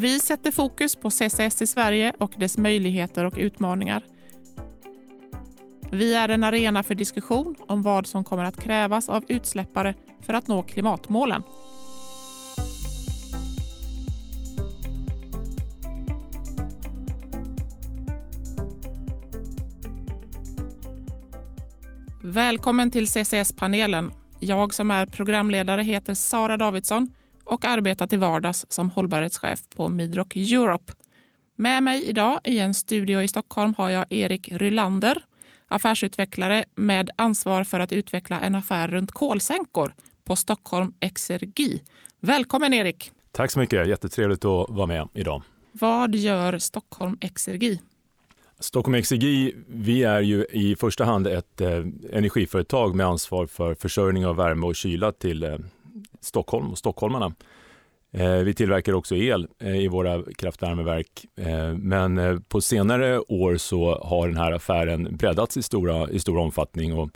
Vi sätter fokus på CCS i Sverige och dess möjligheter och utmaningar. Vi är en arena för diskussion om vad som kommer att krävas av utsläppare för att nå klimatmålen. Välkommen till CCS-panelen. Jag som är programledare heter Sara Davidsson och arbetar till vardags som hållbarhetschef på Midrock Europe. Med mig idag i en studio i Stockholm har jag Erik Rylander, affärsutvecklare med ansvar för att utveckla en affär runt kolsänkor på Stockholm Exergi. Välkommen Erik! Tack så mycket, jättetrevligt att vara med idag. Vad gör Stockholm Exergi? Stockholm Exergi, vi är ju i första hand ett eh, energiföretag med ansvar för försörjning av värme och kyla till eh, Stockholm och stockholmarna. Eh, vi tillverkar också el eh, i våra kraftvärmeverk, eh, men på senare år så har den här affären breddats i, stora, i stor omfattning. Och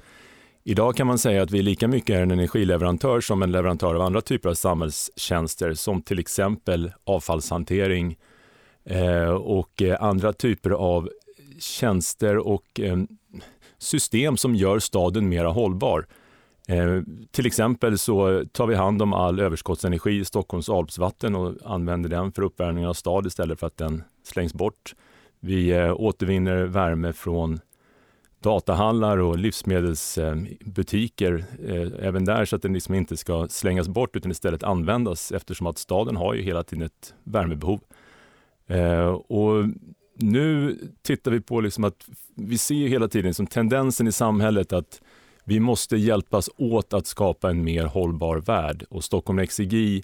idag kan man säga att vi lika mycket är en energileverantör som en leverantör av andra typer av samhällstjänster som till exempel avfallshantering och andra typer av tjänster och system som gör staden mer hållbar. Eh, till exempel så tar vi hand om all överskottsenergi i Stockholms alpsvatten och använder den för uppvärmning av stad istället för att den slängs bort. Vi eh, återvinner värme från datahallar och livsmedelsbutiker eh, även där så att den liksom inte ska slängas bort utan istället användas eftersom att staden har ju hela tiden ett värmebehov. Eh, och nu tittar vi på liksom att vi ser hela tiden som tendensen i samhället att vi måste hjälpas åt att skapa en mer hållbar värld och Stockholm Exergi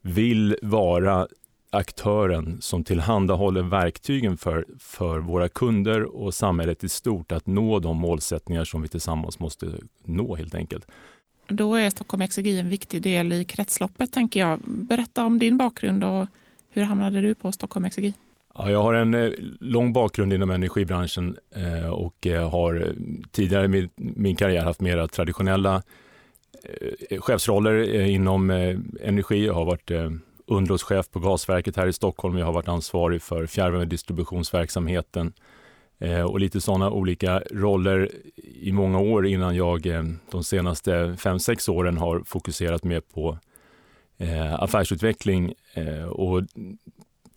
vill vara aktören som tillhandahåller verktygen för, för våra kunder och samhället i stort att nå de målsättningar som vi tillsammans måste nå helt enkelt. Då är Stockholm Exergi en viktig del i kretsloppet tänker jag. Berätta om din bakgrund och hur hamnade du på Stockholm Exergi? Ja, jag har en eh, lång bakgrund inom energibranschen eh, och eh, har tidigare i min, karriär haft mera traditionella chefsroller inom energi. Jag har varit underhållschef på gasverket här i Stockholm. Jag har varit ansvarig för fjärrvärmedistributionsverksamheten och lite sådana olika roller i många år innan jag de senaste fem sex åren har fokuserat mer på affärsutveckling och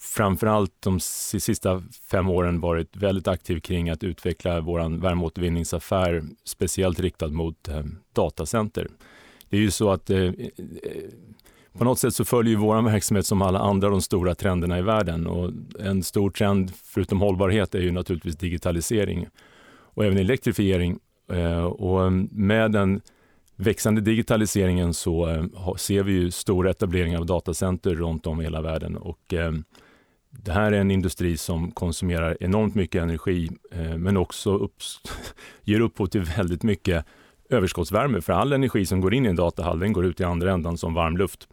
framförallt de sista fem åren varit väldigt aktiv kring att utveckla vår värmeåtervinningsaffär, speciellt riktad mot eh, datacenter. Det är ju så att eh, eh på något sätt så följer vår verksamhet som alla andra de stora trenderna i världen och en stor trend förutom hållbarhet är ju naturligtvis digitalisering och även elektrifiering. Eh, och med den växande digitaliseringen så eh, ser vi ju stora etableringar av datacenter runt om i hela världen och eh, det här är en industri som konsumerar enormt mycket energi eh, men också upps ger upphov till väldigt mycket överskottsvärme. För all energi som går in i en datahall den går ut i andra ändan som varm luft.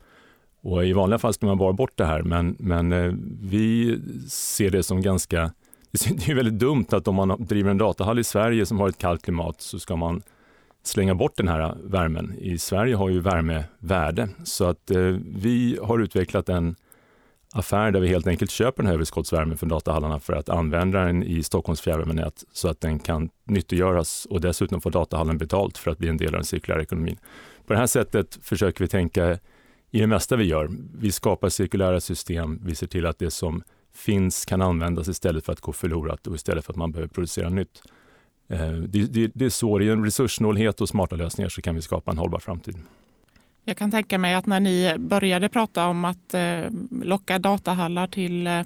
Och I vanliga fall ska man bara bort det här men, men eh, vi ser det som ganska det är väldigt dumt att om man driver en datahall i Sverige som har ett kallt klimat så ska man slänga bort den här värmen. I Sverige har ju värme värde så att eh, vi har utvecklat en affär där vi helt enkelt köper den här överskottsvärmen från datahallarna för att använda den i Stockholms fjärrvärmenät så att den kan nyttiggöras och dessutom få datahallen betalt för att bli en del av den cirkulära ekonomin. På det här sättet försöker vi tänka i det mesta vi gör. Vi skapar cirkulära system, vi ser till att det som finns kan användas istället för att gå förlorat och istället för att man behöver producera nytt. Eh, det, det, det är så, genom resurssnålhet och smarta lösningar så kan vi skapa en hållbar framtid. Jag kan tänka mig att när ni började prata om att eh, locka datahallar till, eh,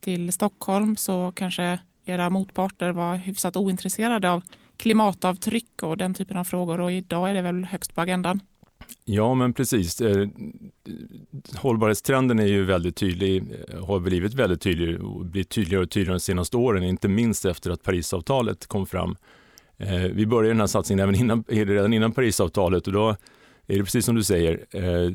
till Stockholm så kanske era motparter var hyfsat ointresserade av klimatavtryck och den typen av frågor och idag är det väl högst på agendan? Ja, men precis. Eh, hållbarhetstrenden är ju väldigt tydlig, eh, har blivit väldigt tydlig och blivit tydligare och tydligare de senaste åren, inte minst efter att Parisavtalet kom fram. Vi började den här satsningen även innan, redan innan Parisavtalet och då är det precis som du säger, eh,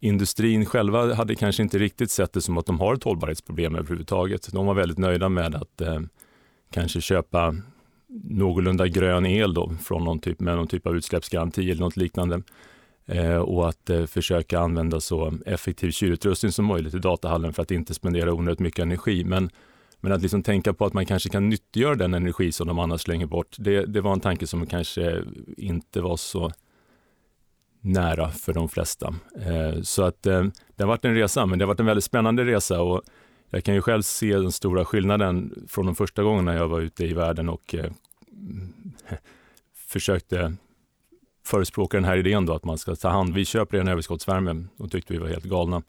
industrin själva hade kanske inte riktigt sett det som att de har ett hållbarhetsproblem överhuvudtaget. De var väldigt nöjda med att eh, kanske köpa någorlunda grön el då, från någon typ, med någon typ av utsläppsgaranti eller något liknande. eh, och att eh, försöka använda så effektiv kylutrustning som möjligt i datahallen för att inte spendera onödigt mycket energi. Men, men att liksom tänka på att man kanske kan nyttiggöra den energi som de annars slänger bort, det, det var en tanke som kanske inte var så nära för de flesta. Eh, så att eh, det har varit en resa, men det har varit en väldigt spännande resa och jag kan ju själv se den stora skillnaden från de första gångerna jag var ute i världen och eh, försökte förespråka den här idén då att man ska ta hand, vi köper en överskottsvärme och tyckte vi var helt galna,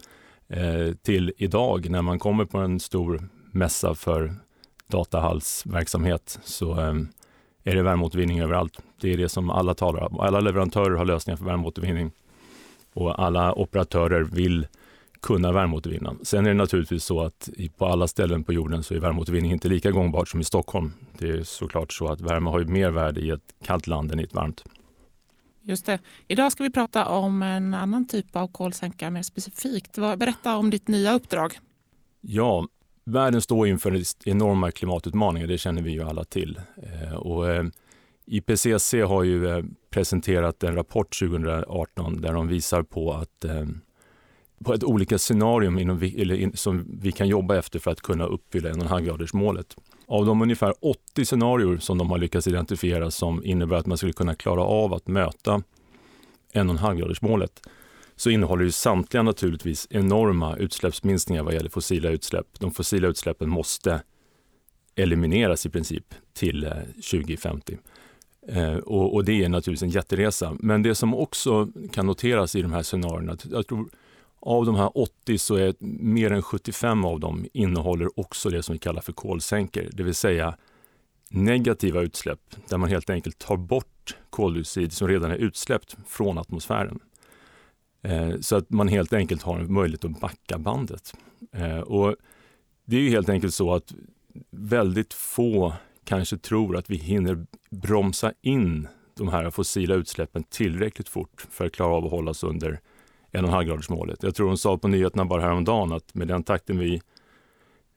till idag när man kommer på en stor mässa för datahallsverksamhet så är det värmeåtervinning överallt. Det är det som alla talar om. Alla leverantörer har lösningar för värmeåtervinning och alla operatörer vill kunna värmeåtervinna. Sen är det naturligtvis så att på alla ställen på jorden så är värmeåtervinning inte lika gångbart som i Stockholm. Det är såklart så att värme har mer värde i ett kallt land än i ett varmt. Just det. Idag ska vi prata om en annan typ av kolsänka mer specifikt. Berätta om ditt nya uppdrag. Ja, Världen står inför enorma klimatutmaningar, det känner vi ju alla till. Eh, och eh, IPCC har ju eh, presenterat en rapport 2018 där de visar på att på ett olika scenarium inom vi, eller som vi kan jobba efter för att kunna uppfylla 1,5-gradersmålet. Av de ungefär 80 scenarier som de har lyckats identifiera som innebär att man skulle kunna klara av att möta 1,5-gradersmålet så innehåller ju samtliga naturligtvis enorma utsläppsminskningar vad gäller fossila utsläpp. De fossila utsläppen måste elimineras i princip till eh, 2050. Eh, och, och, det är naturligtvis en jätteresa. Men det som också kan noteras i de här scenarierna, jag tror av de här 80 så är mer än 75 av dem innehåller också det som vi kallar för kolsänkor, det vill säga negativa utsläpp där man helt enkelt tar bort koldioxid som redan är utsläppt från atmosfären. Eh, så att man helt enkelt har en möjlighet att backa bandet. Eh, och det är ju helt enkelt så att väldigt få kanske tror att vi hinner bromsa in de här fossila utsläppen tillräckligt fort för att klara av att hålla oss under 1,5-gradersmålet. Jag tror de sa på nyheterna bara häromdagen att med den takten vi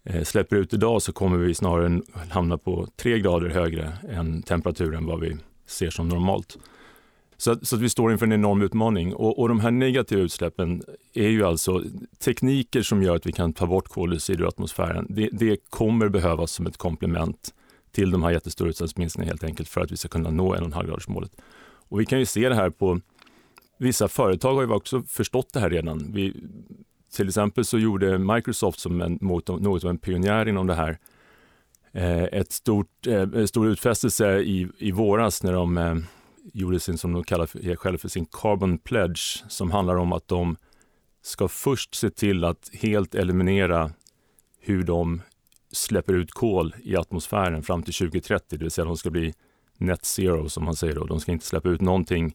eh, släpper ut idag så kommer vi snarare hamna på 3 grader högre än temperaturen vad vi ser som normalt. Så, så att vi står inför en enorm utmaning. Och, och de här negativa utsläppen är ju alltså tekniker som gör att vi kan ta bort koldioxid ur atmosfären. Det, det kommer behövas som ett komplement till de här jättestora utsläppsminskningarna helt enkelt för att vi ska kunna nå 1,5-gradersmålet. Och vi kan ju se det här på Vissa företag har ju också förstått det här redan. Vi, till exempel så gjorde Microsoft som en, något av en pionjär inom det här eh, ett stort, eh, stor utfästelse i, i våras när de eh, gjorde sin, som de kallar för, själv för sin Carbon Pledge, som handlar om att de ska först se till att helt eliminera hur de släpper ut kol i atmosfären fram till 2030, det vill säga de ska bli net zero som man säger då. De ska inte släppa ut någonting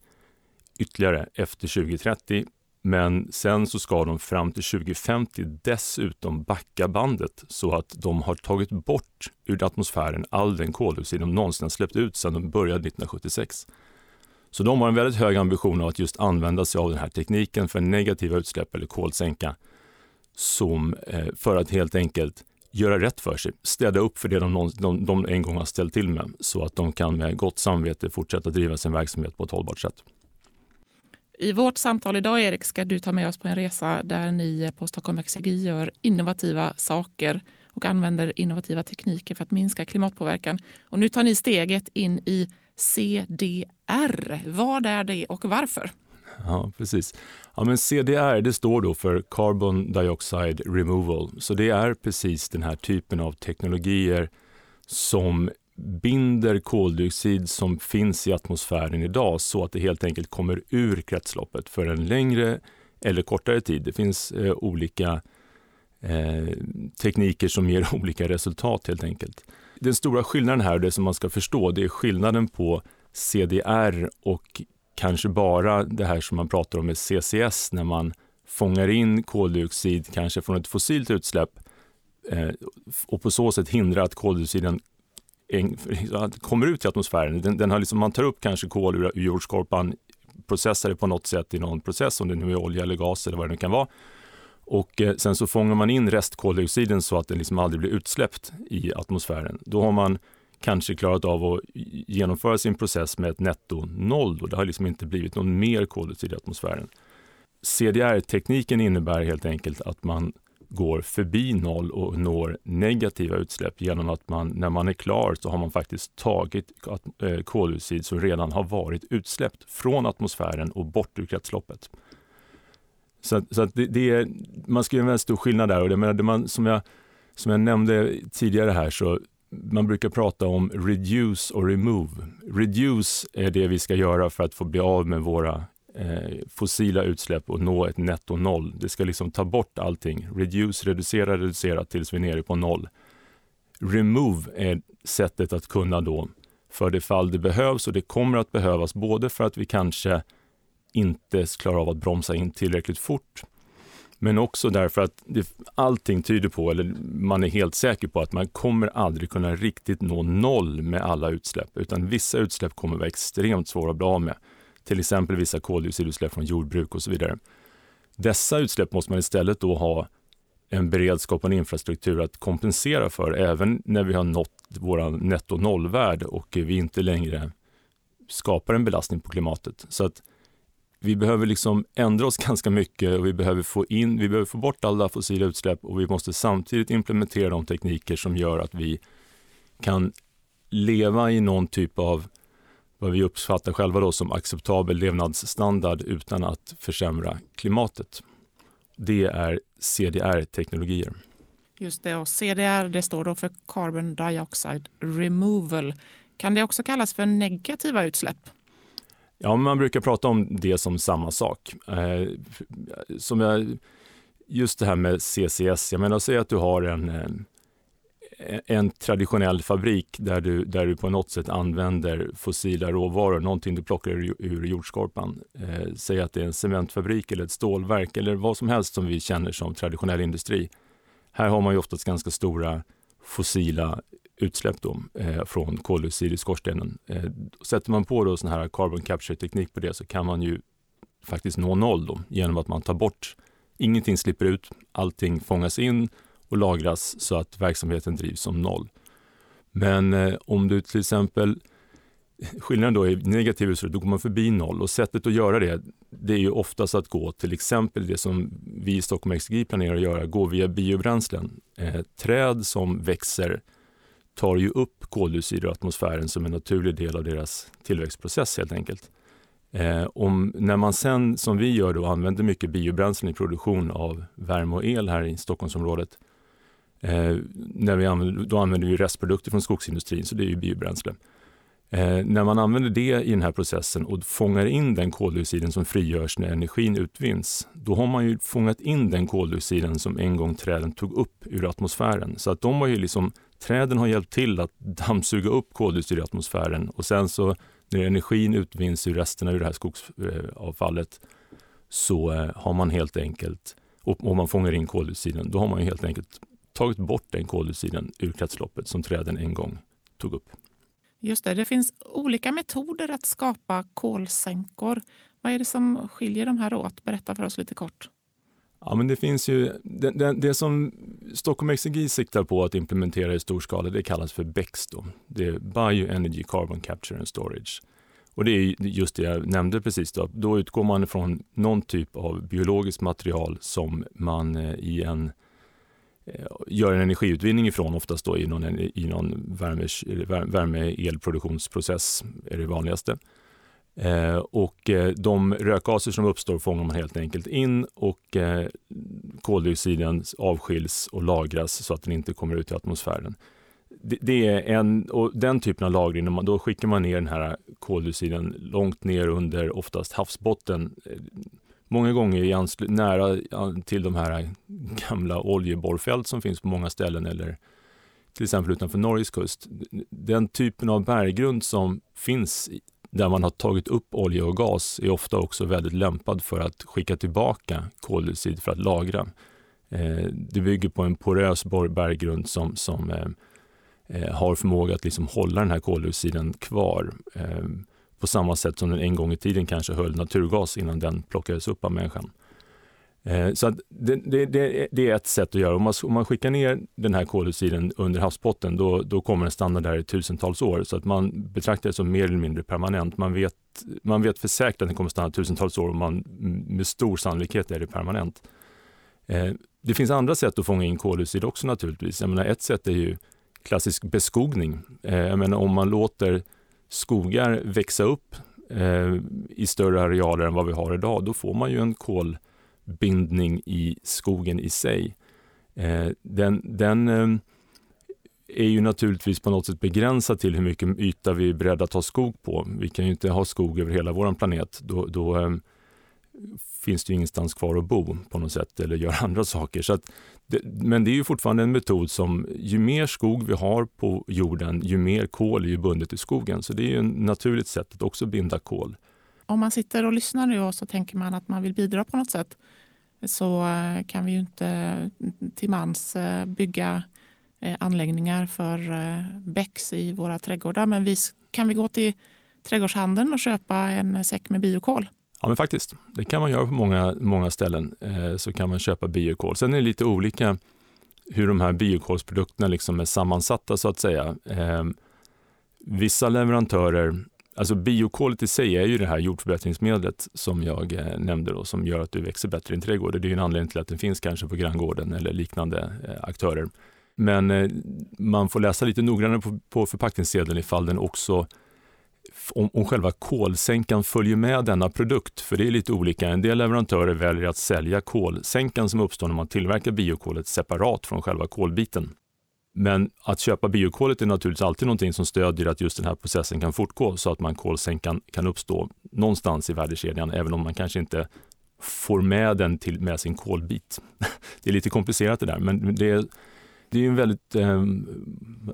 ytterligare efter 2030. Men sen så ska de fram till 2050 dessutom backa bandet så att de har tagit bort ur atmosfären all den koldioxid de någonsin släppt ut sedan de började 1976. Så de har en väldigt hög ambition av att just använda sig av den här tekniken för negativa utsläpp eller kolsänka som, eh, för att helt enkelt göra rätt för sig, städa upp för det de, de, de en gång har ställt till med så att de kan med gott samvete fortsätta driva sin verksamhet på ett hållbart sätt. I vårt samtal idag, Erik, ska du ta med oss på en resa där ni på Stockholm Exergi gör innovativa saker och använder innovativa tekniker för att minska klimatpåverkan. Och nu tar ni steget in i CDR. Vad är det och varför? Ja, precis. Ja, men CDR det står då för Carbon Dioxide Removal. Så det är precis den här typen av teknologier som binder koldioxid som finns i atmosfären idag så att det helt enkelt kommer ur kretsloppet för en längre eller kortare tid. Det finns eh, olika eh, tekniker som ger olika resultat helt enkelt. Den stora skillnaden här, det som man ska förstå, det är skillnaden på CDR och kanske bara det här som man pratar om med CCS när man fångar in koldioxid, kanske från ett fossilt utsläpp eh, och på så sätt hindra att koldioxiden kommer ut i atmosfären. Den, den har liksom, man tar upp kanske kol ur jordskorpan, processar det på något sätt i någon process, om det nu är olja eller gas eller vad det nu kan vara. Och eh, sen så fångar man in restkoldioxiden så att den liksom aldrig blir utsläppt i atmosfären. Då har man kanske klarat av att genomföra sin process med ett netto noll. Då. det har liksom inte blivit någon mer koldioxid i atmosfären. CDR-tekniken innebär helt enkelt att man går förbi noll och når negativa utsläpp genom att man när man är klar så har man faktiskt tagit eh, koldioxid som redan har varit utsläppt från atmosfären och bort ur kretsloppet. Så, så att det, det, är, man ska göra en väldigt stor skillnad där. Och det, men det man, som, jag, som jag nämnde tidigare här så man brukar prata om reduce och remove. Reduce är det vi ska göra för att få bli av med våra eh, fossila utsläpp och nå ett netto noll. Det ska liksom ta bort allting. Reduce, reducera, reducera tills vi är nere på noll. Remove är sättet att kunna då, för det fall det behövs och det kommer att behövas, både för att vi kanske inte klarar av att bromsa in tillräckligt fort, men också därför att det, allting tyder på, eller man är helt säker på att man kommer aldrig kunna riktigt nå noll med alla utsläpp, utan vissa utsläpp kommer vara extremt svåra att bli av med till exempel vissa koldioxidutsläpp från jordbruk och så vidare. Dessa utsläpp måste man istället då ha en beredskap och en infrastruktur att kompensera för även när vi har nått vår netto nollvärd och vi inte längre skapar en belastning på klimatet. Så att vi behöver liksom ändra oss ganska mycket och vi behöver få in, vi behöver få bort alla fossila utsläpp och vi måste samtidigt implementera de tekniker som gör att vi kan leva i någon typ av vad vi uppfattar själva då som acceptabel levnadsstandard utan att försämra klimatet. Det är CDR-teknologier. Just det, och CDR det står då för Carbon Dioxide Removal. Kan det också kallas för negativa utsläpp? Ja, man brukar prata om det som samma sak. Eh, som jag, just det här med CCS, jag menar säg att du har en, eh, en traditionell fabrik där du, där du på något sätt använder fossila råvaror, någonting du plockar ur, ur jordskorpan. Eh, säg att det är en cementfabrik eller ett stålverk eller vad som helst som vi känner som traditionell industri. Här har man ju oftast ganska stora fossila utsläpp då, eh, från koldioxid i skorstenen. Eh, sätter man på då sån här carbon capture-teknik på det så kan man ju faktiskt nå noll då, genom att man tar bort, ingenting slipper ut, allting fångas in och lagras så att verksamheten drivs som noll. Men eh, om du till exempel, skillnaden då är negativ utsläpp, då går man förbi noll och sättet att göra det, det är ju oftast att gå till exempel det som vi i Stockholm Exergi planerar att göra, gå via biobränslen. Eh, träd som växer tar ju upp koldioxid ur atmosfären som en naturlig del av deras tillväxtprocess helt enkelt. Eh, om, när man sen, som vi gör, då, använder mycket biobränslen i produktion av värme och el här i Stockholmsområdet, Eh, när vi använder, då använder vi restprodukter från skogsindustrin, så det är ju biobränsle. Eh, när man använder det i den här processen och fångar in den koldioxiden som frigörs när energin utvinns, då har man ju fångat in den koldioxiden som en gång träden tog upp ur atmosfären. Så att de har ju liksom, träden har hjälpt till att dammsuga upp koldioxid i atmosfären och sen så när energin utvinns ur resterna ur det här skogsavfallet så eh, har man helt enkelt, och man fångar in koldioxiden, då har man ju helt enkelt tagit bort den koldioxiden ur kretsloppet som träden en gång tog upp. Just det, det finns olika metoder att skapa kolsänkor. Vad är det som skiljer de här åt? Berätta för oss lite kort. Ja, men det finns ju, det, det, det som Stockholm Exergi siktar på att implementera i stor skala, det kallas för BECS. Då. Det är Bioenergy Carbon Capture and Storage. Och det är just det jag nämnde precis. Då, då utgår man från någon typ av biologiskt material som man eh, i en eh, gör en energiutvinning ifrån, oftast då i någon, i någon värme, värme elproduktionsprocess är det vanligaste. Eh, och eh, de rökgaser som uppstår fångar man helt enkelt in och eh, koldioxiden avskiljs och lagras så att den inte kommer ut i atmosfären. Det, det är en, och den typen av lagring, då skickar man ner den här koldioxiden långt ner under oftast havsbotten eh, många gånger i nära till de här gamla oljeborrfält som finns på många ställen eller till exempel utanför Norges kust. Den typen av berggrund som finns där man har tagit upp olja och gas är ofta också väldigt lämpad för att skicka tillbaka koldioxid för att lagra. Eh, det bygger på en porös berggrund som, som eh, eh, har förmåga att liksom hålla den här koldioxiden kvar på samma sätt som den en gång i tiden kanske höll naturgas innan den plockades upp av människan. Eh, så det, det, det, är ett sätt att göra. Om man, om man skickar ner den här koldioxiden under havsbotten då, då kommer den stanna där i tusentals år. Så att man betraktar det som mer eller mindre permanent. Man vet, man vet för säkert att den kommer stanna tusentals år och man, med stor sannolikhet är det permanent. Eh, det finns andra sätt att fånga in koldioxid också naturligtvis. Jag menar, ett sätt är ju klassisk beskogning. Eh, jag menar, om man låter skogar växa upp eh, i större arealer än vad vi har idag, då får man ju en bindning i skogen i sig. Eh, den, den eh, är ju naturligtvis på något sätt begränsad till hur mycket yta vi är beredda att ta skog på. Vi kan ju inte ha skog över hela vår planet. Då, då eh, finns det ju ingenstans kvar att bo på något sätt eller göra andra saker. Så det, men det är ju fortfarande en metod som ju mer skog vi har på jorden, ju mer kol är ju bundet i skogen. Så det är ju ett naturligt sätt att också binda kol. Om man sitter och lyssnar nu och så tänker man att man vill bidra på något sätt så eh, kan vi ju inte mm, till mans eh, bygga eh, anläggningar för bäcks i våra trädgårdar. Men vi, kan vi gå till trädgårdshandeln och köpa en säck med biokol? Ja, men faktiskt. Det kan man göra på många, många ställen. Så kan man köpa biokol. Sen är det lite olika hur de här biokolsprodukterna liksom är sammansatta så att säga. Ehm, vissa leverantörer, alltså biokolet i sig är ju det här jordförbättringsmedlet som jag eh, nämnde då, som gör att du växer bättre i en trädgård. Det är ju en anledning till att den finns kanske på granngården eller liknande eh, aktörer. Men eh, man får läsa lite noggrannare på, på förpackningssedeln ifall den också om, om själva kolsänkan följer med denna produkt. För det är lite olika. En del leverantörer väljer att sälja kolsänkan som uppstår när man tillverkar biokolet separat från själva kolbiten. Men att köpa biokolet är naturligtvis alltid någonting som stödjer att just den här processen kan fortgå så att man kolsänkan kan uppstå någonstans i värdekedjan, även om man kanske inte får med den till, med sin kolbit. Det är lite komplicerat det där, men det är det är en väldigt eh,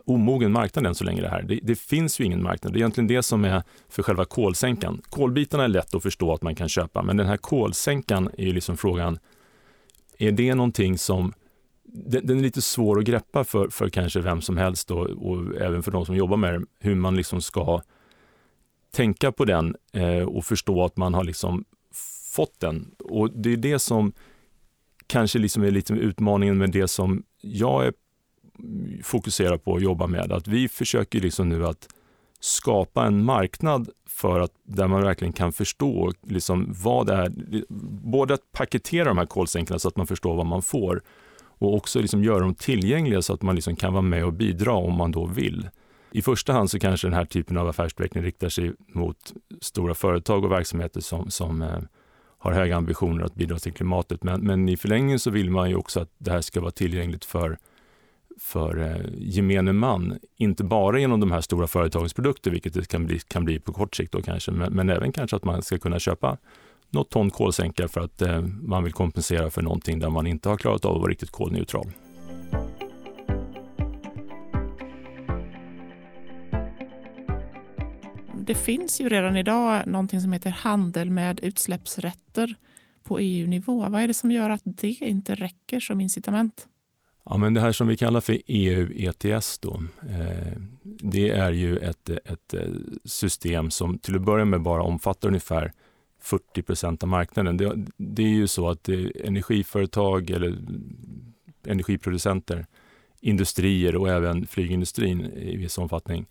omogen marknad än så länge det här. Det, det, finns ju ingen marknad. Det är egentligen det som är för själva kolsänkan. Kolbitarna är lätt att förstå att man kan köpa, men den här kolsänkan är ju liksom frågan, är det någonting som den, den är lite svår att greppa för, för kanske vem som helst då, och även för de som jobbar med det, hur man liksom ska tänka på den eh, och förstå att man har liksom fått den. Och det är det som kanske liksom är lite utmaningen med det som jag är fokuserar på att jobba med. Att vi försöker liksom nu att skapa en marknad för att där man verkligen kan förstå liksom vad det är. Både att paketera de här kolsänkorna så att man förstår vad man får och också liksom göra dem tillgängliga så att man liksom kan vara med och bidra om man då vill. I första hand så kanske den här typen av affärsutveckling riktar sig mot stora företag och verksamheter som, som eh, har höga ambitioner att bidra till klimatet. Men, men, i förlängningen så vill man ju också att det här ska vara tillgängligt för för eh, gemene man. Inte bara genom de här stora företagens produkter, vilket det kan bli, kan bli på kort sikt då kanske, men, men även kanske att man ska kunna köpa något ton kolsänka för att eh, man vill kompensera för någonting där man inte har klarat av att vara riktigt kolneutral. Det finns ju redan idag någonting som heter handel med utsläppsrätter på EU-nivå. Vad är det som gör att det inte räcker som incitament? Ja, men det här som vi kallar för EU ETS då, eh, det är ju ett, ett eh, system som till att börja med bara omfattar ungefär 40 procent av marknaden. Det, det, är ju så att energiföretag eller energiproducenter, industrier och även flygindustrin i viss omfattning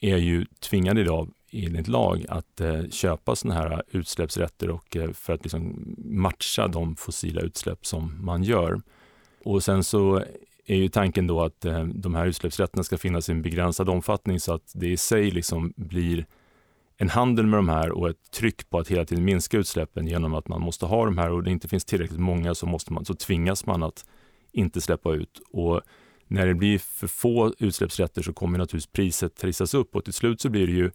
är ju tvingade idag enligt lag att eh, köpa sådana här utsläppsrätter och, eh, för att liksom matcha de fossila utsläpp som man gör. Och sen så är ju tanken då att eh, de här utsläppsrätterna ska finnas i en begränsad omfattning så att det i sig liksom blir en handel med de här och ett tryck på att hela tiden minska utsläppen genom att man måste ha de här och det inte finns tillräckligt många så, måste man, så tvingas man att inte släppa ut. Och när det blir för få utsläppsrätter så kommer naturligtvis priset trissas upp och till slut så blir det ju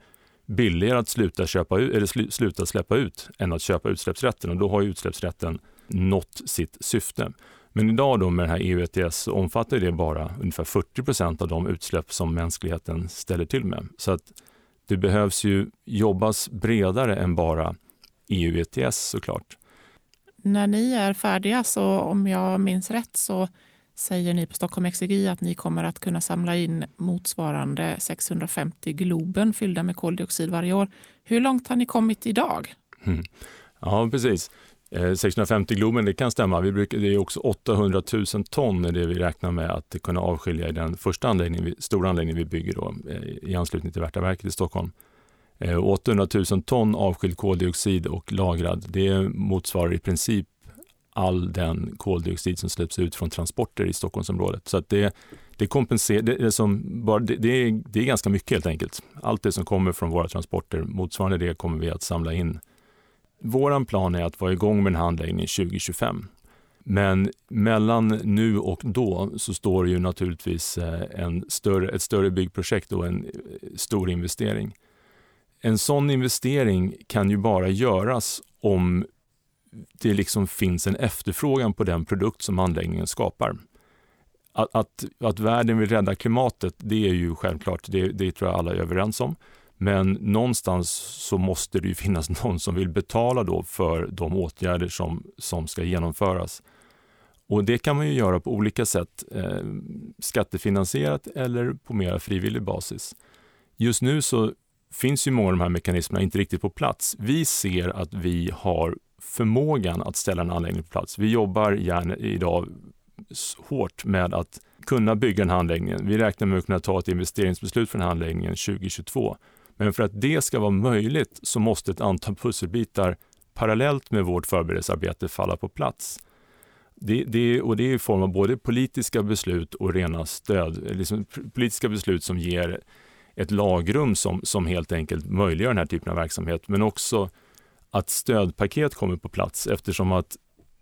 billigare att sluta, köpa, eller sluta släppa ut än att köpa utsläppsrätten och då har utsläppsrätten nått sitt syfte. Men idag då med den här EU ETS omfattar det bara ungefär 40 procent av de utsläpp som mänskligheten ställer till med. Så att det behövs ju jobbas bredare än bara EU ETS såklart. När ni är färdiga, så om jag minns rätt, så säger ni på Stockholm Exergi att ni kommer att kunna samla in motsvarande 650 Globen fyllda med koldioxid varje år. Hur långt har ni kommit idag? Mm. Ja, precis. Eh, 650 Globen, det kan stämma. Vi brukar, det är också 800 000 ton är det vi räknar med att kunna avskilja i den första anläggningen, stora anläggningen vi bygger då, eh, i anslutning till Värtaverket i Stockholm. Eh, 800 000 ton avskild koldioxid och lagrad, det motsvarar i princip all den koldioxid som släpps ut från transporter i Stockholmsområdet. Så att det, det, kompenser, det, är som bara, det, det, är, det är ganska mycket helt enkelt. Allt det som kommer från våra transporter, motsvarande det kommer vi att samla in. Vår plan är att vara igång med den här anläggningen 2025. Men mellan nu och då så står ju naturligtvis eh, en större, ett större byggprojekt och en eh, stor investering. En sån investering kan ju bara göras om det liksom finns en efterfrågan på den produkt som anläggningen skapar. Att, att, att världen vill rädda klimatet, det är ju självklart, det, det tror jag alla är överens om. Men någonstans så måste det ju finnas någon som vill betala då för de åtgärder som, som ska genomföras. Och det kan man ju göra på olika sätt, eh, skattefinansierat eller på mer frivillig basis. Just nu så finns ju många av de här mekanismerna inte riktigt på plats. Vi ser att vi har förmågan att ställa en anläggning på plats. Vi jobbar gärna idag hårt med att kunna bygga den här anläggningen. Vi räknar med att kunna ta ett investeringsbeslut för den här anläggningen 2022. Men för att det ska vara möjligt så måste ett antal pusselbitar parallellt med vårt förberedelsearbete falla på plats. Det, det, och det är i form av både politiska beslut och rena stöd, liksom politiska beslut som ger ett lagrum som, som helt enkelt möjliggör den här typen av verksamhet, men också att stödpaket kommer på plats eftersom att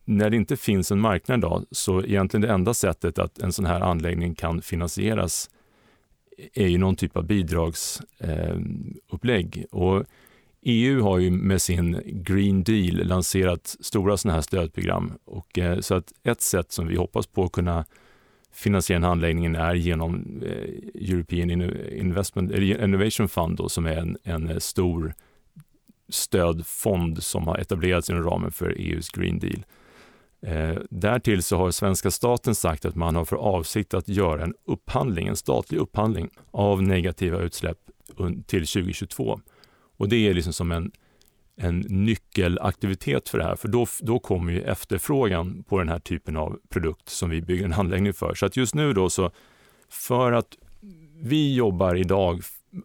när det inte finns en marknad idag så egentligen det enda sättet att en sån här anläggning kan finansieras är ju någon typ av bidragsupplägg. Eh, och EU har ju med sin Green Deal lanserat stora sådana här stödprogram. Och, eh, så att ett sätt som vi hoppas på att kunna finansiera den här anläggningen är genom eh, European Investment, Innovation Fund då, som är en, en eh, stor stödfond som har etablerats inom ramen för EUs Green Deal. Eh, därtill så har svenska staten sagt att man har för avsikt att göra en upphandling, en statlig upphandling av negativa utsläpp till 2022. Och det är liksom som en, en nyckelaktivitet för det här, för då, då kommer ju efterfrågan på den här typen av produkt som vi bygger en anläggning för. Så att just nu då så, för att vi jobbar idag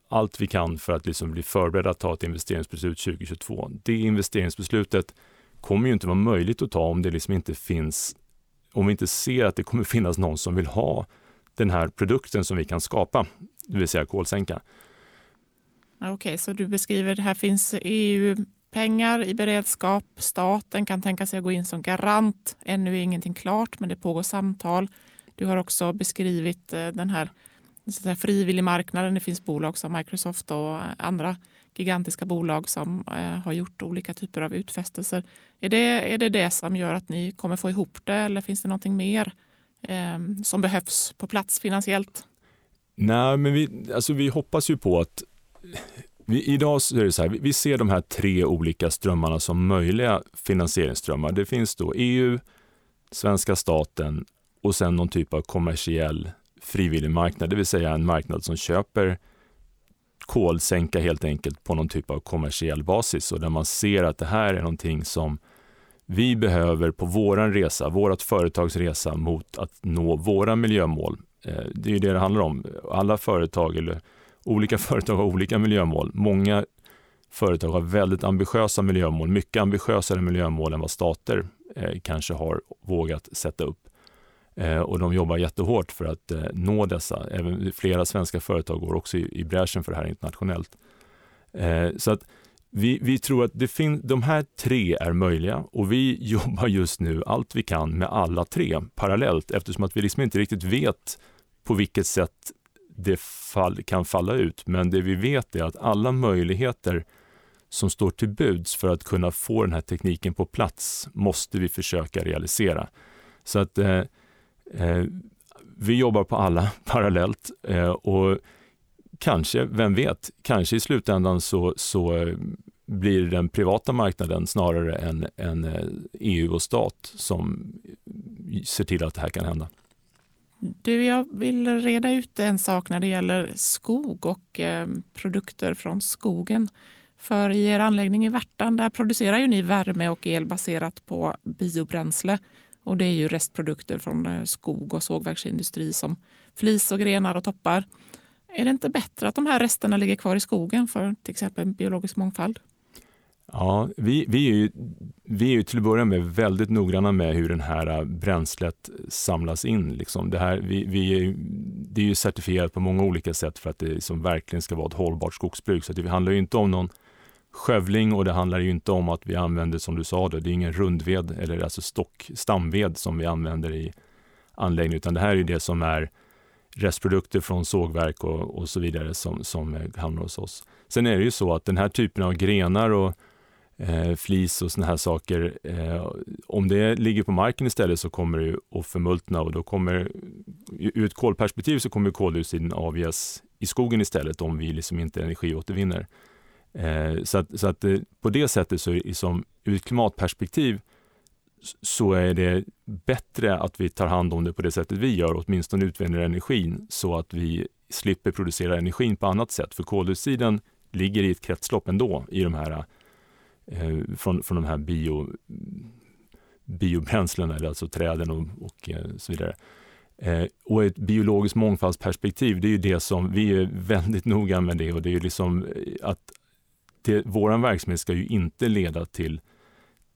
allt vi kan för att liksom bli förberedda att ta ett investeringsbeslut 2022. Det investeringsbeslutet kommer ju inte vara möjligt att ta om det liksom inte finns, om vi inte ser att det kommer finnas någon som vill ha den här produkten som vi kan skapa, det vill säga kolsänka. Okej, okay, så du beskriver det här finns EU-pengar i beredskap. Staten kan tänka sig att gå in som garant. Ännu är ingenting klart, men det pågår samtal. Du har också beskrivit eh, den här så frivillig marknaden. Det finns bolag som Microsoft och andra gigantiska bolag som eh, har gjort olika typer av utfästelser. Är det, är det det som gör att ni kommer få ihop det eller finns det någonting mer eh, som behövs på plats finansiellt? Nej, men vi, alltså vi hoppas ju på att vi, idag är det så här, vi ser de här tre olika strömmarna som möjliga finansieringsströmmar. Det finns då EU, svenska staten och sen någon typ av kommersiell frivillig marknad, det vill säga en marknad som köper kolsänka helt enkelt på någon typ av kommersiell basis och där man ser att det här är någonting som vi behöver på våran resa, vårt företags resa mot att nå våra miljömål. Eh, det är det det handlar om. Alla företag eller olika företag har olika miljömål. Många företag har väldigt ambitiösa miljömål, mycket ambitiösare miljömål än vad stater eh, kanske har vågat sätta upp. Eh, och de jobbar jättehårt för att eh, nå dessa. Även flera svenska företag går också i, i bräschen för det här internationellt. Eh, så att vi, vi tror att det fin- de här tre är möjliga och vi jobbar just nu allt vi kan med alla tre parallellt eftersom att vi liksom inte riktigt vet på vilket sätt det fall, kan falla ut. Men det vi vet är att alla möjligheter som står till buds för att kunna få den här tekniken på plats måste vi försöka realisera. Så att Eh, Eh, vi jobbar på alla parallellt eh, och kanske, vem vet, kanske i slutändan så, så eh, blir det den privata marknaden snarare än, än eh, EU och stat som ser till att det här kan hända. Du, jag vill reda ut en sak när det gäller skog och eh, produkter från skogen. För i er anläggning i Värtan där producerar ju ni värme och el baserat på biobränsle. Och det är ju restprodukter från eh, skog och sågverksindustri som flis och grenar och toppar. Är det inte bättre att de här resterna ligger kvar i skogen för till exempel biologisk mångfald? Ja, vi, vi, är ju, vi är ju till att börja med väldigt noggranna med hur det här eh, bränslet samlas in. Liksom. Det, här, vi, vi är, det är ju certifierat på många olika sätt för att det som verkligen ska vara ett hållbart skogsbruk. Så det handlar ju inte om någon skövling och det handlar ju inte om att vi använder, som du sa, då, det är ingen rundved eller alltså stock, stamved som vi använder i anläggningen, utan det här är det som är restprodukter från sågverk och, och så vidare som, som hamnar hos oss. Sen är det ju så att den här typen av grenar och eh, flis och såna här saker, eh, om det ligger på marken istället så kommer det att förmultna och då kommer, ur ett kolperspektiv så kommer koldioxiden avges i skogen istället om vi liksom inte energiåtervinner. Eh, så att, så att eh, på det sättet, så som, ur ett klimatperspektiv, så är det bättre att vi tar hand om det på det sättet vi gör, åtminstone utvinner energin, så att vi slipper producera energin på annat sätt. För koldioxiden ligger i ett kretslopp ändå i de här, eh, från, från de här bio, biobränslena, alltså träden och, och eh, så vidare. Eh, och ett biologiskt mångfaldsperspektiv, det är ju det som vi är väldigt noga med det och det är ju liksom eh, att det, vår verksamhet ska ju inte leda till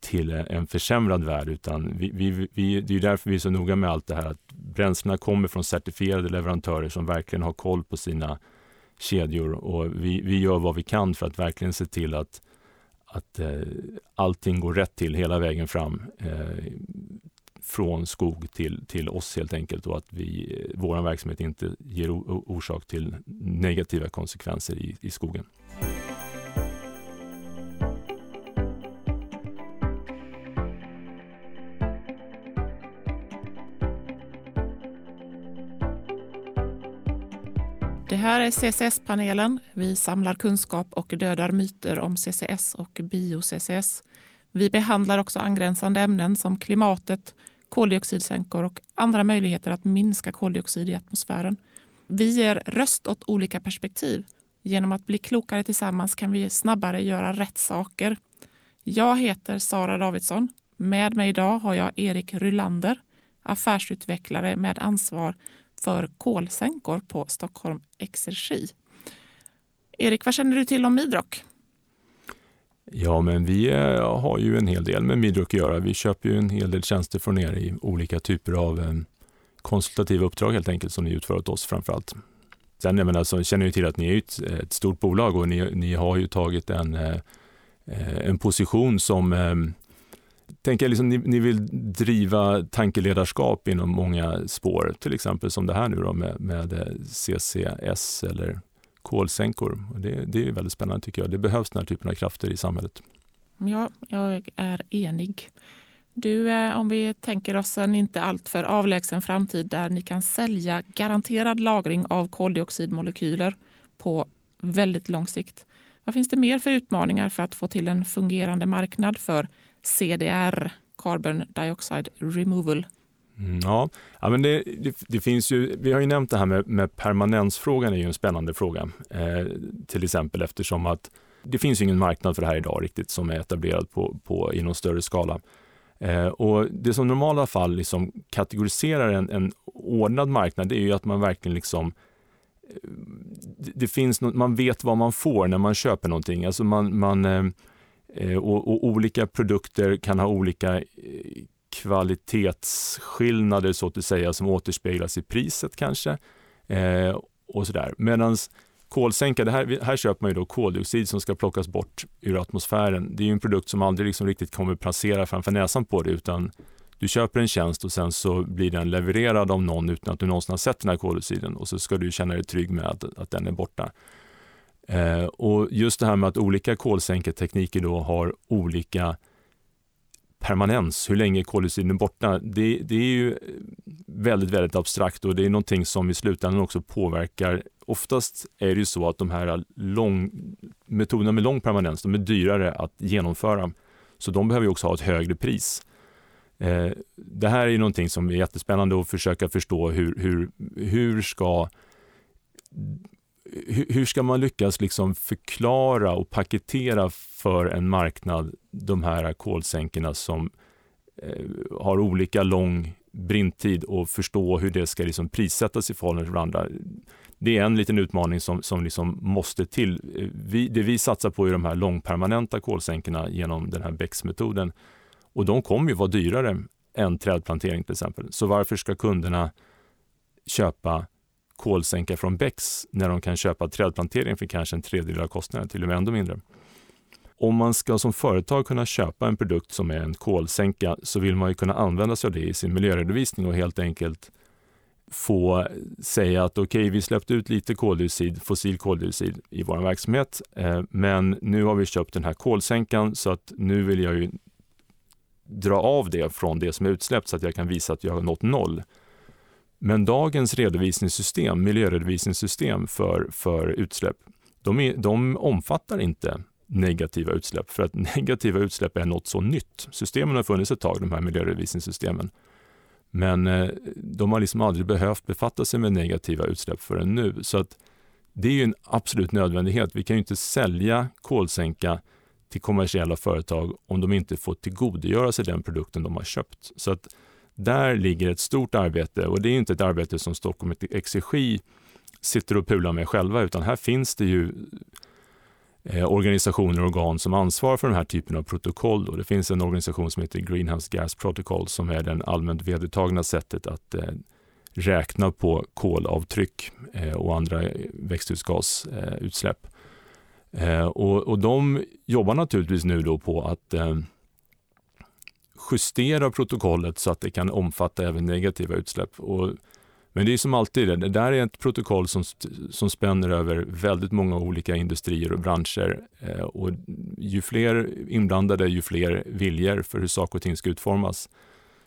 till en försämrad värld, utan vi, vi, vi, det är därför vi är så noga med allt det här att bränslena kommer från certifierade leverantörer som verkligen har koll på sina kedjor och vi, vi gör vad vi kan för att verkligen se till att, att eh, allting går rätt till hela vägen fram eh, från skog till, till oss helt enkelt och att vi, vår verksamhet inte ger orsak till negativa konsekvenser i, i skogen. Det här är CCS-panelen. Vi samlar kunskap och dödar myter om CCS och bio-CCS. Vi behandlar också angränsande ämnen som klimatet, koldioxidsänkor och andra möjligheter att minska koldioxid i atmosfären. Vi ger röst åt olika perspektiv. Genom att bli klokare tillsammans kan vi snabbare göra rätt saker. Jag heter Sara Davidsson. Med mig idag har jag Erik Rylander, affärsutvecklare med ansvar för kolsänkor på Stockholm Exergi. Erik, vad känner du till om Midrock? Ja, men vi eh, har ju en hel del med Midrock att göra. Vi köper ju en hel del tjänster från er i olika typer av eh, konsultativa uppdrag helt enkelt som ni utför åt oss framför allt. Sen jag menar, så känner jag till att ni är ett, ett stort bolag och ni, ni har ju tagit en, eh, en position som tänker liksom, ni, ni, vill driva tankeledarskap inom många spår, till exempel som det här nu då med, med CCS eller kolsänkor. Det, det är väldigt spännande tycker jag. Det behövs den här typen av krafter i samhället. Ja, jag är enig. Du, eh, om vi tänker oss en inte alltför avlägsen framtid där ni kan sälja garanterad lagring av koldioxidmolekyler på väldigt lång sikt. Vad finns det mer för utmaningar för att få till en fungerande marknad för CDR, Carbon Dioxide Removal. Mm, ja, ja men det, det, det, finns ju, vi har ju nämnt det här med, med permanensfrågan är ju en spännande fråga. Eh, till exempel eftersom att det finns ingen marknad för det här idag riktigt som är etablerad på, på, i någon större skala. Eh, och det som normala fall liksom kategoriserar en, en ordnad marknad det är ju att man verkligen liksom eh, det, det finns något, man vet vad man får när man köper någonting. Alltså man, man Eh, Eh, och, och, olika produkter kan ha olika eh, kvalitetsskillnader så att säga som återspeglas i priset kanske. Eh, och sådär. Medan kolsänka, det här, här köper man ju då koldioxid som ska plockas bort ur atmosfären. Det är ju en produkt som aldrig liksom riktigt kommer placera framför näsan på dig utan du köper en tjänst och sen så blir den levererad av någon utan att du någonsin har sett den här koldioxiden och så ska du känna dig trygg med att, att den är borta. Eh, och just det här med att olika kolsänketekniker då har olika permanens, hur länge koldioxiden är borta, det, det, är ju väldigt, väldigt abstrakt och det är någonting som i slutändan också påverkar. Oftast är det ju så att de här lång, metoderna med lång permanens, de är dyrare att genomföra, så de behöver också ha ett högre pris. Eh, det här är någonting som är jättespännande att försöka förstå hur, hur, hur ska hur ska man lyckas liksom förklara och paketera för en marknad de här kolsänkorna som eh, har olika lång brintid och förstå hur det ska liksom prissättas i förhållande till varandra. Det är en liten utmaning som, som liksom måste till. Eh, vi, det vi satsar på är de här långpermanenta kolsänkorna genom den här BEX-metoden och de kommer ju vara dyrare än trädplantering till exempel. Så varför ska kunderna köpa kolsänka från Bex när de kan köpa trädplantering för kanske en tredjedel av kostnaden, till och med ändå mindre. Om man ska som företag kunna köpa en produkt som är en kolsänka så vill man ju kunna använda sig av det i sin miljöredovisning och helt enkelt få säga att okej, okay, vi släppte ut lite koldioxid, fossil koldioxid i vår verksamhet, eh, men nu har vi köpt den här kolsänkan så att nu vill jag ju dra av det från det som är utsläppt så att jag kan visa att jag har nått noll. Men dagens redovisningssystem, miljöredovisningssystem för, för utsläpp, de, är, de omfattar inte negativa utsläpp för att negativa utsläpp är något så nytt. Systemen har funnits ett tag, de här miljöredovisningssystemen. Men eh, de har liksom aldrig behövt befatta sig med negativa utsläpp förrän nu. Så att det är ju en absolut nödvändighet. Vi kan ju inte sälja kolsänka till kommersiella företag om de inte får tillgodogöra sig den produkten de har köpt. Så att där ligger ett stort arbete och det är inte ett arbete som Stockholm Exergi sitter och pular med själva utan här finns det ju eh, organisationer och organ som ansvarar för den här typen av protokoll. Då. det finns en organisation som heter Greenhouse Gas Protocol som är det allmänt vedertagna sättet att eh, räkna på kolavtryck eh, och andra växthusgasutsläpp. Eh, och, och de jobbar naturligtvis nu då på att eh, justera protokollet så att det kan omfatta även negativa utsläpp. Och, men det är som alltid, det där är ett protokoll som, som spänner över väldigt många olika industrier och branscher. Eh, och ju fler inblandade, ju fler viljor för hur saker och ting ska utformas.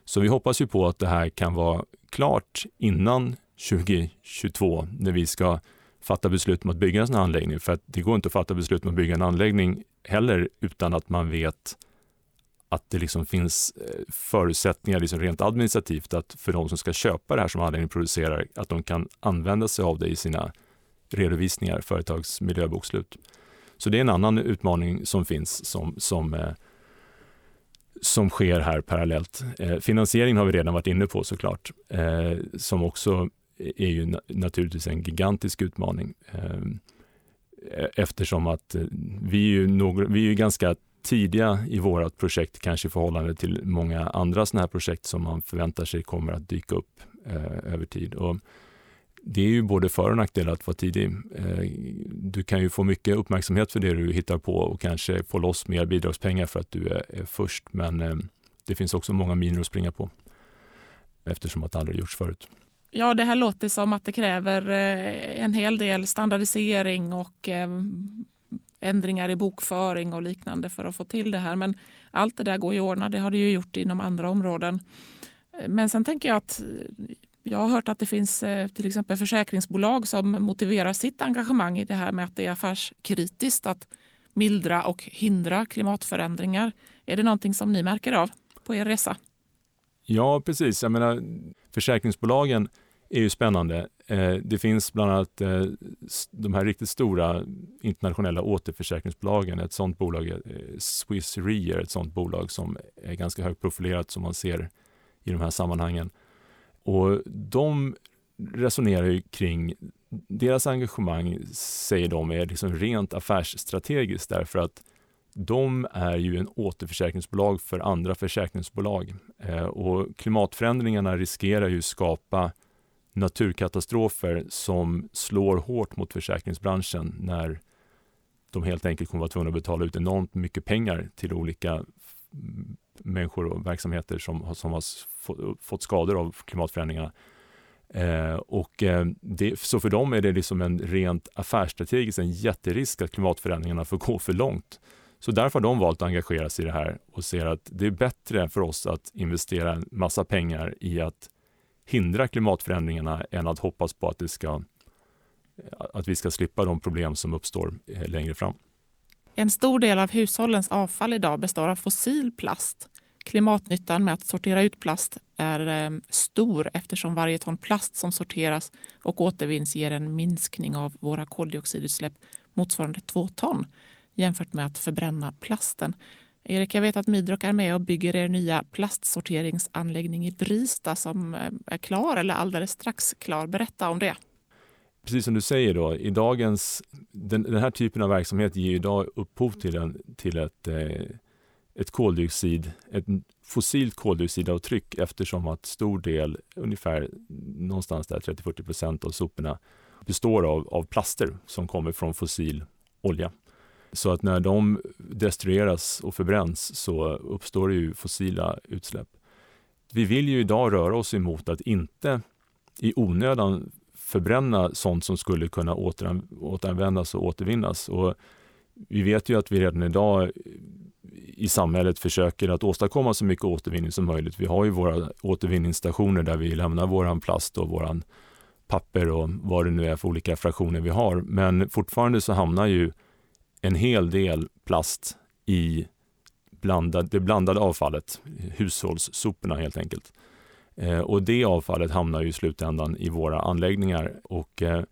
Så vi hoppas ju på att det här kan vara klart innan 2022 när vi ska fatta beslut om att bygga en sån här anläggning. För att det går inte att fatta beslut om att bygga en anläggning heller utan att man vet att det liksom finns eh, förutsättningar liksom rent administrativt att för de som ska köpa det här som anläggningen producerar, att de kan använda sig av det i sina redovisningar, företags miljöbokslut. Så det är en annan utmaning som finns som, som, eh, som sker här parallellt. Eh, finansieringen har vi redan varit inne på såklart, eh, som också är ju naturligtvis en gigantisk utmaning. Eh, eftersom att eh, vi är ju, några, vi är ju ganska tidiga i vårt projekt, kanske i förhållande till många andra sådana här projekt som man förväntar sig kommer att dyka upp eh, över tid. Och det är ju både för och nackdelar att vara tidig. Eh, du kan ju få mycket uppmärksamhet för det du hittar på och kanske få loss mer bidragspengar för att du är, är först. Men eh, det finns också många minor att springa på eftersom att det aldrig gjorts förut. Ja, det här låter som att det kräver eh, en hel del standardisering och eh, ändringar i bokföring och liknande för att få till det här. Men allt det där går ju att ordna. Det har det ju gjort inom andra områden. Eh, men sen tänker jag att eh, jag har hört att det finns eh, till exempel försäkringsbolag som motiverar sitt engagemang i det här med att det är affärskritiskt att mildra och hindra klimatförändringar. Är det någonting som ni märker av på er resa? Ja, precis. Jag menar, försäkringsbolagen är ju spännande. Eh, det finns bland annat eh, de här riktigt stora internationella återförsäkringsbolagen. Ett sådant bolag, är eh, Swiss Re, är ett sådant bolag som är ganska högt profilerat som man ser i de här sammanhangen. Och de resonerar ju kring deras engagemang, säger de, är liksom rent affärsstrategiskt därför att de är ju en återförsäkringsbolag för andra försäkringsbolag eh, och klimatförändringarna riskerar ju skapa naturkatastrofer som slår hårt mot försäkringsbranschen när de helt enkelt kommer vara tvungna att betala ut enormt mycket pengar till olika människor och verksamheter som, som har fått skador av klimatförändringarna. Eh, och eh, det, så för dem är det liksom en rent affärsstrategiskt en jätterisk att klimatförändringarna får gå för långt. Så därför har de valt att engagera sig i det här och ser att det är bättre för oss att investera en massa pengar i att hindra klimatförändringarna än att hoppas på att, det ska, att vi ska slippa de problem som uppstår eh, längre fram. En stor del av hushållens avfall idag består av fossil plast. Klimatnyttan med att sortera ut plast är eh, stor eftersom varje ton plast som sorteras och återvinns ger en minskning av våra koldioxidutsläpp motsvarande två ton jämfört med att förbränna plasten. Erik, jag vet att Midrock är med och bygger er nya plastsorteringsanläggning i Brista som eh, är klar eller alldeles strax klar. Berätta om det. Precis som du säger, då, i dagens, den, den här typen av verksamhet ger idag upphov till, en, till ett, eh, ett koldioxid, ett fossilt koldioxidavtryck eftersom att stor del, ungefär någonstans där 30-40 procent av soporna består av, av plaster som kommer från fossil olja. Så att när de destrueras och förbränns så uppstår det ju fossila utsläpp. Vi vill ju idag röra oss emot att inte i onödan förbränna sånt som skulle kunna återanvändas och återvinnas. Och vi vet ju att vi redan idag i samhället försöker att åstadkomma så mycket återvinning som möjligt. Vi har ju våra återvinningsstationer där vi lämnar våran plast och våran papper och vad det nu är för olika fraktioner vi har. Men fortfarande så hamnar ju en hel del plast i blandad, det blandade avfallet, hushållssoporna helt enkelt. Eh, och det avfallet hamnar ju i slutändan i våra anläggningar. Och, eh,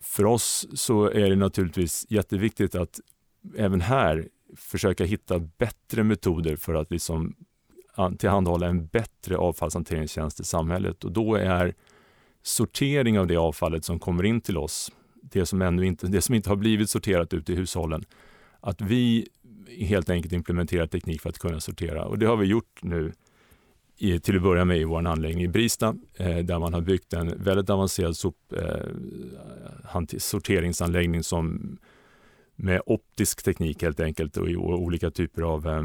för oss så är det naturligtvis jätteviktigt att även här försöka hitta bättre metoder för att liksom tillhandahålla en bättre avfallshanteringstjänst i samhället. Och då är sortering av det avfallet som kommer in till oss, det som, ännu inte, det som inte har blivit sorterat ute i hushållen, att vi helt enkelt implementerar teknik för att kunna sortera. Och det har vi gjort nu i, till att börja med i vår anläggning i Brista eh, där man har byggt en väldigt avancerad sop, eh, sorteringsanläggning som med optisk teknik helt enkelt och, och olika typer av eh,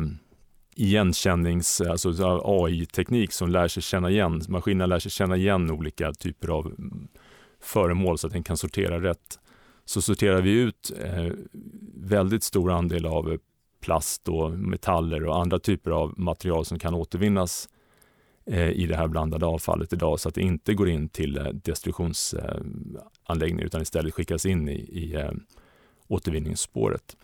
igenkännings, alltså AI-teknik som lär sig känna igen, maskinerna lär sig känna igen olika typer av mm, föremål så att den kan sortera rätt. Så sorterar vi ut eh, väldigt stor andel av eh, plast och metaller och andra typer av material som kan återvinnas Eh, i det här blandade avfallet idag så att det inte går in till eh, destruktionsanläggningar utan istället skickas in i, i eh, återvinningsspåret.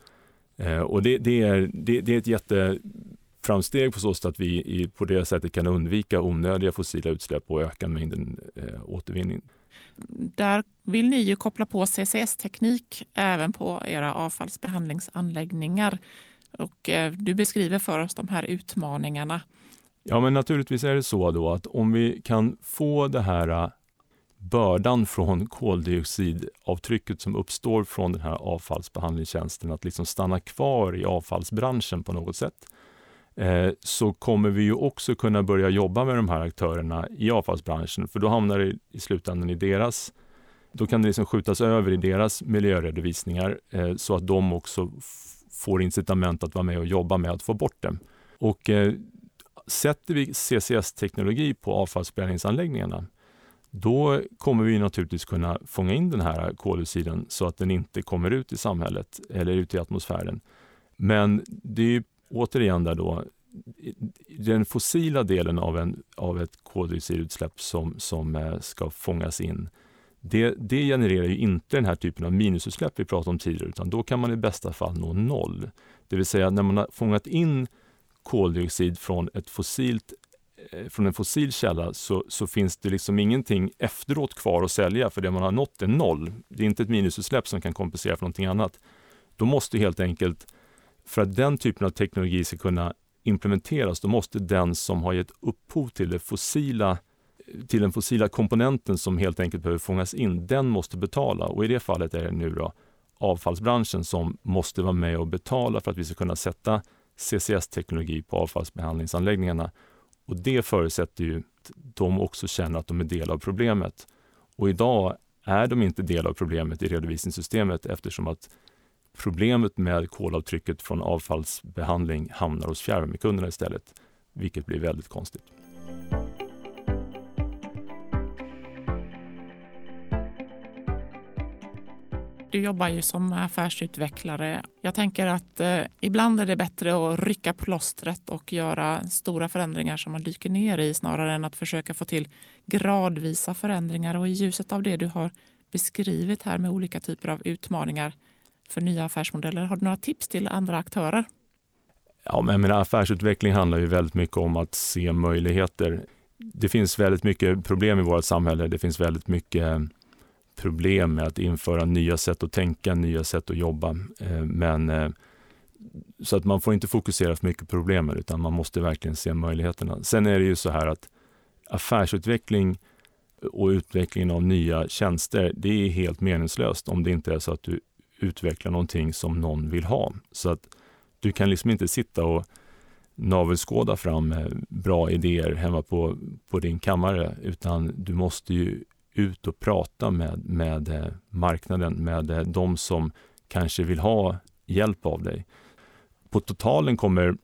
Eh, och det, det, är, det, det är ett jätteframsteg på så sätt att vi i, på det sättet kan undvika onödiga fossila utsläpp och öka mängden eh, återvinning. Där vill ni ju koppla på CCS-teknik även på era avfallsbehandlingsanläggningar. Och eh, du beskriver för oss de här utmaningarna. Ja, men naturligtvis är det så då att om vi kan få det här eh, bördan från koldioxidavtrycket som uppstår från den här avfallsbehandlingstjänsten att liksom stanna kvar i avfallsbranschen på något sätt Eh, så kommer vi ju också kunna börja jobba med de här aktörerna i avfallsbranschen för då hamnar det i slutändan i deras då kan det liksom skjutas över i deras miljöredovisningar eh, så att de också får incitament att vara med och jobba med att få bort det. Och eh, sätter vi CCS-teknologi på avfallsbränningsanläggningarna, då kommer vi naturligtvis kunna fånga in den här koldioxiden så att den inte kommer ut i samhället eller ut i atmosfären. Men det är återigen där då, den fossila delen av, en, av ett koldioxidutsläpp som, som eh, ska fångas in, det, det genererar ju inte den här typen av minusutsläpp vi pratade om tidigare, utan då kan man i bästa fall nå noll. Det vill säga när man har fångat in koldioxid från, ett fossilt, eh, från en fossil källa så, så finns det liksom ingenting efteråt kvar att sälja för det man har nått är noll. Det är inte ett minusutsläpp som kan kompensera för någonting annat. Då måste helt enkelt, för att den typen av teknologi ska kunna implementeras, då måste den som har gett upphov till det fossila till den fossila komponenten som helt enkelt behöver fångas in, den måste betala. Och i det fallet är det nu då avfallsbranschen som måste vara med och betala för att vi ska kunna sätta CCS-teknologi på avfallsbehandlingsanläggningarna. Och det förutsätter ju att de också känner att de är del av problemet. Och idag är de inte del av problemet i redovisningssystemet eftersom att problemet med kolavtrycket från avfallsbehandling hamnar hos fjärrvärmekunderna istället, vilket blir väldigt konstigt. Du jobbar ju som affärsutvecklare. Jag tänker att eh, ibland är det bättre att rycka plåstret och göra stora förändringar som man dyker ner i snarare än att försöka få till gradvisa förändringar. Och i ljuset av det du har beskrivit här med olika typer av utmaningar för nya affärsmodeller, har du några tips till andra aktörer? Ja, men menar, affärsutveckling handlar ju väldigt mycket om att se möjligheter. Det finns väldigt mycket problem i vårt samhälle. Det finns väldigt mycket problem med att införa nya sätt att tänka, nya sätt att jobba. Eh, men eh, så att man får inte fokusera för mycket på problemen utan man måste verkligen se möjligheterna. Sen är det ju så här att affärsutveckling och utvecklingen av nya tjänster, det är helt meningslöst om det inte är så att du utveckla någonting som någon vill ha. Så att du kan liksom inte sitta och navelskåda fram eh, bra idéer hemma på, på din kammare, utan du måste ju ut och prata med, med eh, marknaden, med eh, de som kanske vill ha hjälp av dig. På totalen kommer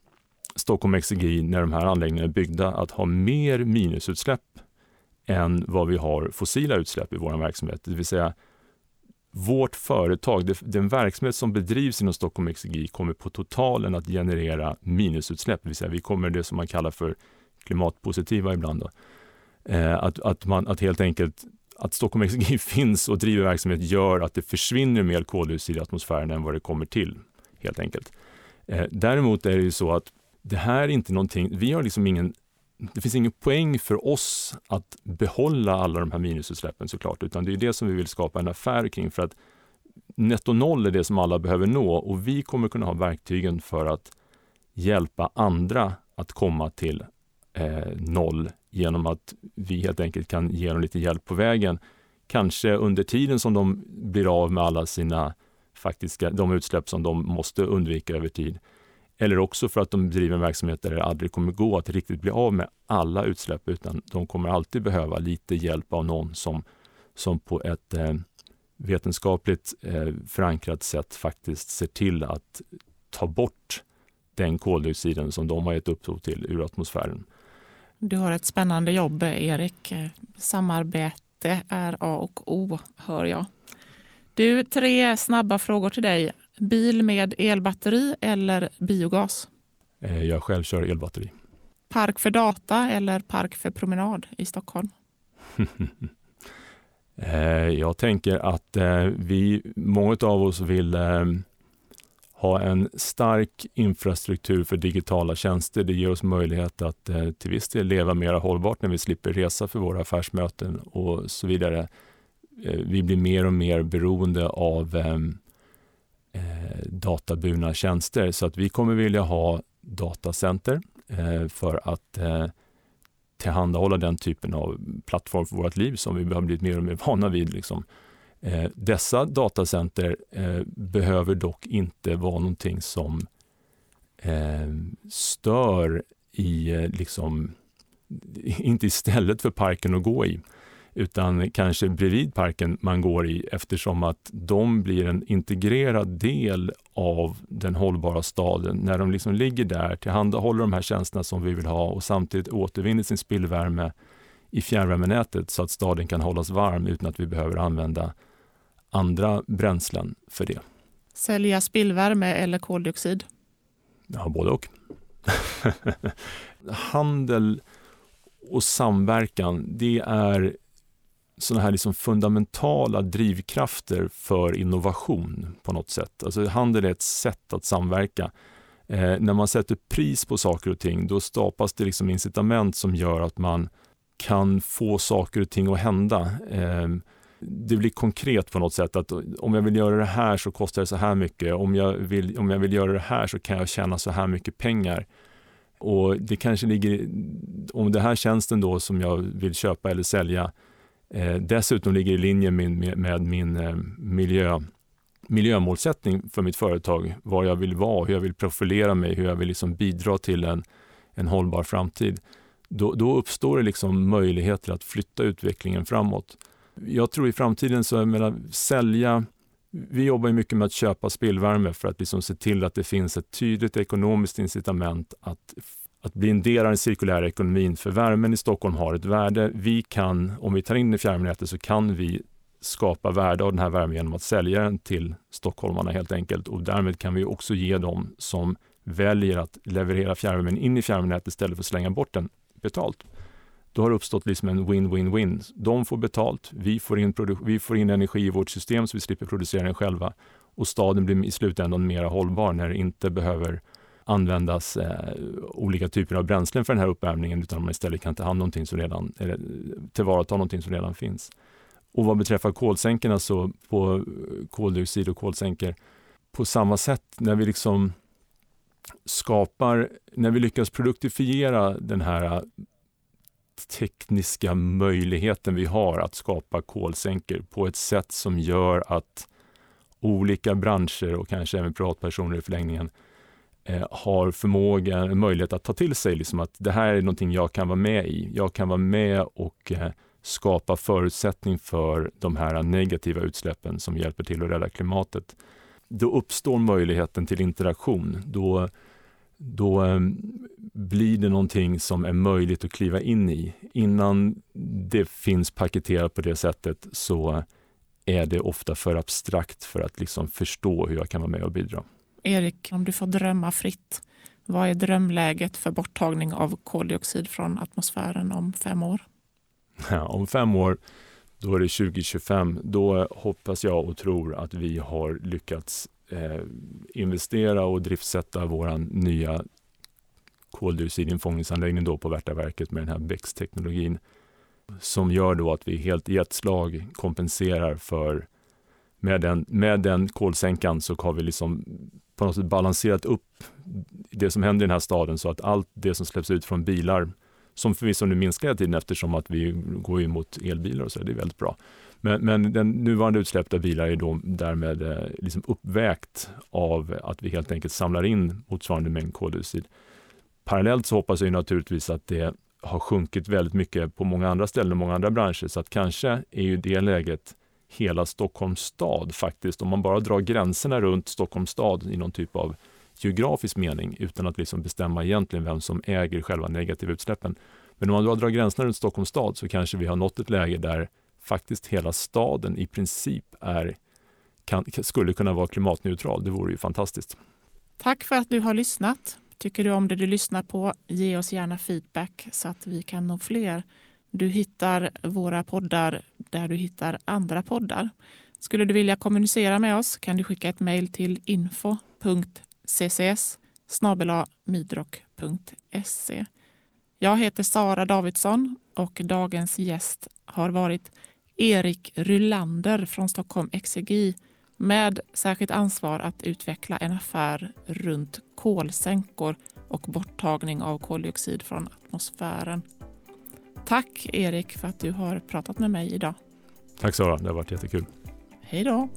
Stockholm Exergi, när de här anläggningarna är byggda, att ha mer minusutsläpp än vad vi har fossila utsläpp i vår verksamhet. Det vill säga, vårt företag, den verksamhet som bedrivs inom Stockholm Exergi kommer på totalen att generera minusutsläpp. Det vill säga, vi kommer det som man kallar för klimatpositiva ibland. Då. Eh, att, att, man, att helt enkelt att Stockholm Exergi finns och driver verksamhet gör att det försvinner mer koldioxid i atmosfären än vad det kommer till, helt enkelt. Eh, däremot är det ju så att det här är inte någonting, vi har liksom ingen det finns ingen poäng för oss att behålla alla de här minusutsläppen såklart, utan det är det som vi vill skapa en affär kring för att netto noll är det som alla behöver nå och vi kommer kunna ha verktygen för att hjälpa andra att komma till eh, noll genom att vi helt enkelt kan ge dem lite hjälp på vägen. Kanske under tiden som de blir av med alla sina faktiska, de utsläpp som de måste undvika över tid. Eller också för att de driver en verksamhet där det aldrig kommer gå att riktigt bli av med alla utsläpp, utan de kommer alltid behöva lite hjälp av någon som, som på ett eh, vetenskapligt eh, förankrat sätt faktiskt ser till att ta bort den koldioxiden som de har gett upphov till ur atmosfären. Du har ett spännande jobb, Erik. Samarbete är A och O, hör jag. Du, tre snabba frågor till dig. Bil med elbatteri eller biogas? Eh, jag själv kör elbatteri. Park för data eller park för promenad i Stockholm? Eh, jag tänker att eh, vi, många av oss vill ha en stark infrastruktur för digitala tjänster. Det ger oss möjlighet att till viss del leva mer hållbart när vi slipper resa för våra affärsmöten och så vidare. Vi blir mer och mer beroende av eh, databurna tjänster. Så att vi kommer vilja ha datacenter eh, för att eh, tillhandahålla den typen av plattform för vårt liv som vi har blivit mer och mer vana vid. Liksom. Eh, dessa datacenter eh, behöver dock inte vara någonting som eh, stör i, eh, liksom, inte istället för parken att gå i utan kanske bredvid parken man går i eftersom att de blir en integrerad del av den hållbara staden. När de liksom ligger där, tillhandahåller de här tjänsterna som vi vill ha och samtidigt återvinner sin spillvärme i fjärrvärmenätet så att staden kan hållas varm utan att vi behöver använda andra bränslen för det. Sälja spillvärme eller koldioxid? Ja, både och. Handel och samverkan, det är sådana här liksom fundamentala drivkrafter för innovation på något sätt. Alltså handel är ett sätt att samverka. Eh, när man sätter pris på saker och ting, då skapas det liksom incitament som gör att man kan få saker och ting att hända. Eh, det blir konkret på något sätt att om jag vill göra det här så kostar det så här mycket. Om jag vill, om jag vill göra det här så kan jag tjäna så här mycket pengar. Och det kanske ligger, om den här tjänsten då som jag vill köpa eller sälja eh, dessutom ligger i linje med, med, med min eh, miljö, miljömålsättning för mitt företag, var jag vill vara, hur jag vill profilera mig, hur jag vill liksom bidra till en, en hållbar framtid. Då, då uppstår det liksom möjligheter att flytta utvecklingen framåt. Jag tror i framtiden så menar, sälja vi jobbar mycket med att köpa spillvärme för att liksom se till att det finns ett tydligt ekonomiskt incitament att att bli en del av den cirkulära ekonomin. För värmen i Stockholm har ett värde. Vi kan, om vi tar in i fjärrvärmenätet så kan vi skapa värde av den här värmen genom att sälja den till stockholmarna helt enkelt. Och därmed kan vi också ge dem som väljer att leverera fjärrvärmen in i fjärrvärmenätet istället för att slänga bort den betalt. Då har det uppstått liksom en win-win-win. De får betalt, vi får, in vi får in energi i vårt system så vi slipper producera den själva och staden blir i slutändan mer hållbar när det inte behöver användas eh, olika typer av bränslen för den här uppvärmningen utan man istället kan ta hand om någonting som redan, eller tillvarata någonting som redan finns. Och vad beträffar kolsänkorna så på koldioxid och kolsänkor på samma sätt när vi liksom skapar, när vi lyckas produktifiera den här eh, tekniska möjligheten vi har att skapa kolsänkor på ett sätt som gör att olika branscher och kanske även privatpersoner i förlängningen Eh, har förmåga, möjlighet att ta till sig liksom att det här är någonting jag kan vara med i. Jag kan vara med och eh, skapa förutsättning för de här negativa utsläppen som hjälper till att rädda klimatet. Då uppstår möjligheten till interaktion. Då, då ehm, blir det någonting som är möjligt att kliva in i. Innan det finns paketerat på det sättet så är det ofta för abstrakt för att liksom förstå hur jag kan vara med och bidra. Erik, om du får drömma fritt, vad är drömläget för borttagning av koldioxid från atmosfären om fem år? Ja, om fem år, då är det 2025. Då hoppas jag och tror att vi har lyckats eh, investera och driftsätta vår nya koldioxidinfångningsanläggning då på Värtaverket med den här BEX-teknologin som gör då att vi helt i ett slag kompenserar för med den, med den kolsänkan så har vi liksom på något sätt balanserat upp det som händer i den här staden så att allt det som släpps ut från bilar, som förvisso nu minskar hela tiden eftersom att vi går mot elbilar och så, det är väldigt bra. Men, men den nuvarande utsläppta bilar är då därmed eh, liksom uppvägt av att vi helt enkelt samlar in motsvarande mängd koldioxid. Parallellt så hoppas jag naturligtvis att det har sjunkit väldigt mycket på många andra ställen och många andra branscher. Så att kanske är ju det läget hela Stockholms stad faktiskt. Om man bara drar gränserna runt Stockholms stad i någon typ av geografisk mening utan att liksom bestämma egentligen vem som äger själva negativa utsläppen. Men om man bara drar gränserna runt Stockholms stad så kanske vi har nått ett läge där faktiskt hela staden i princip är, kan, skulle kunna vara klimatneutral. Det vore ju fantastiskt. Tack för att du har lyssnat. Tycker du om det du lyssnar på, ge oss gärna feedback så att vi kan nå fler. Du hittar våra poddar där du hittar andra poddar. Skulle du vilja kommunicera med oss kan du skicka ett mejl till info.ccs midrock.se. Jag heter Sara Davidsson och dagens gäst har varit Erik Rylander från Stockholm Exergi med särskilt ansvar att utveckla en affär runt kolsänkor och borttagning av koldioxid från atmosfären. Tack Erik för att du har pratat med mig idag. Tack Sara, det har varit jättekul. Hej då.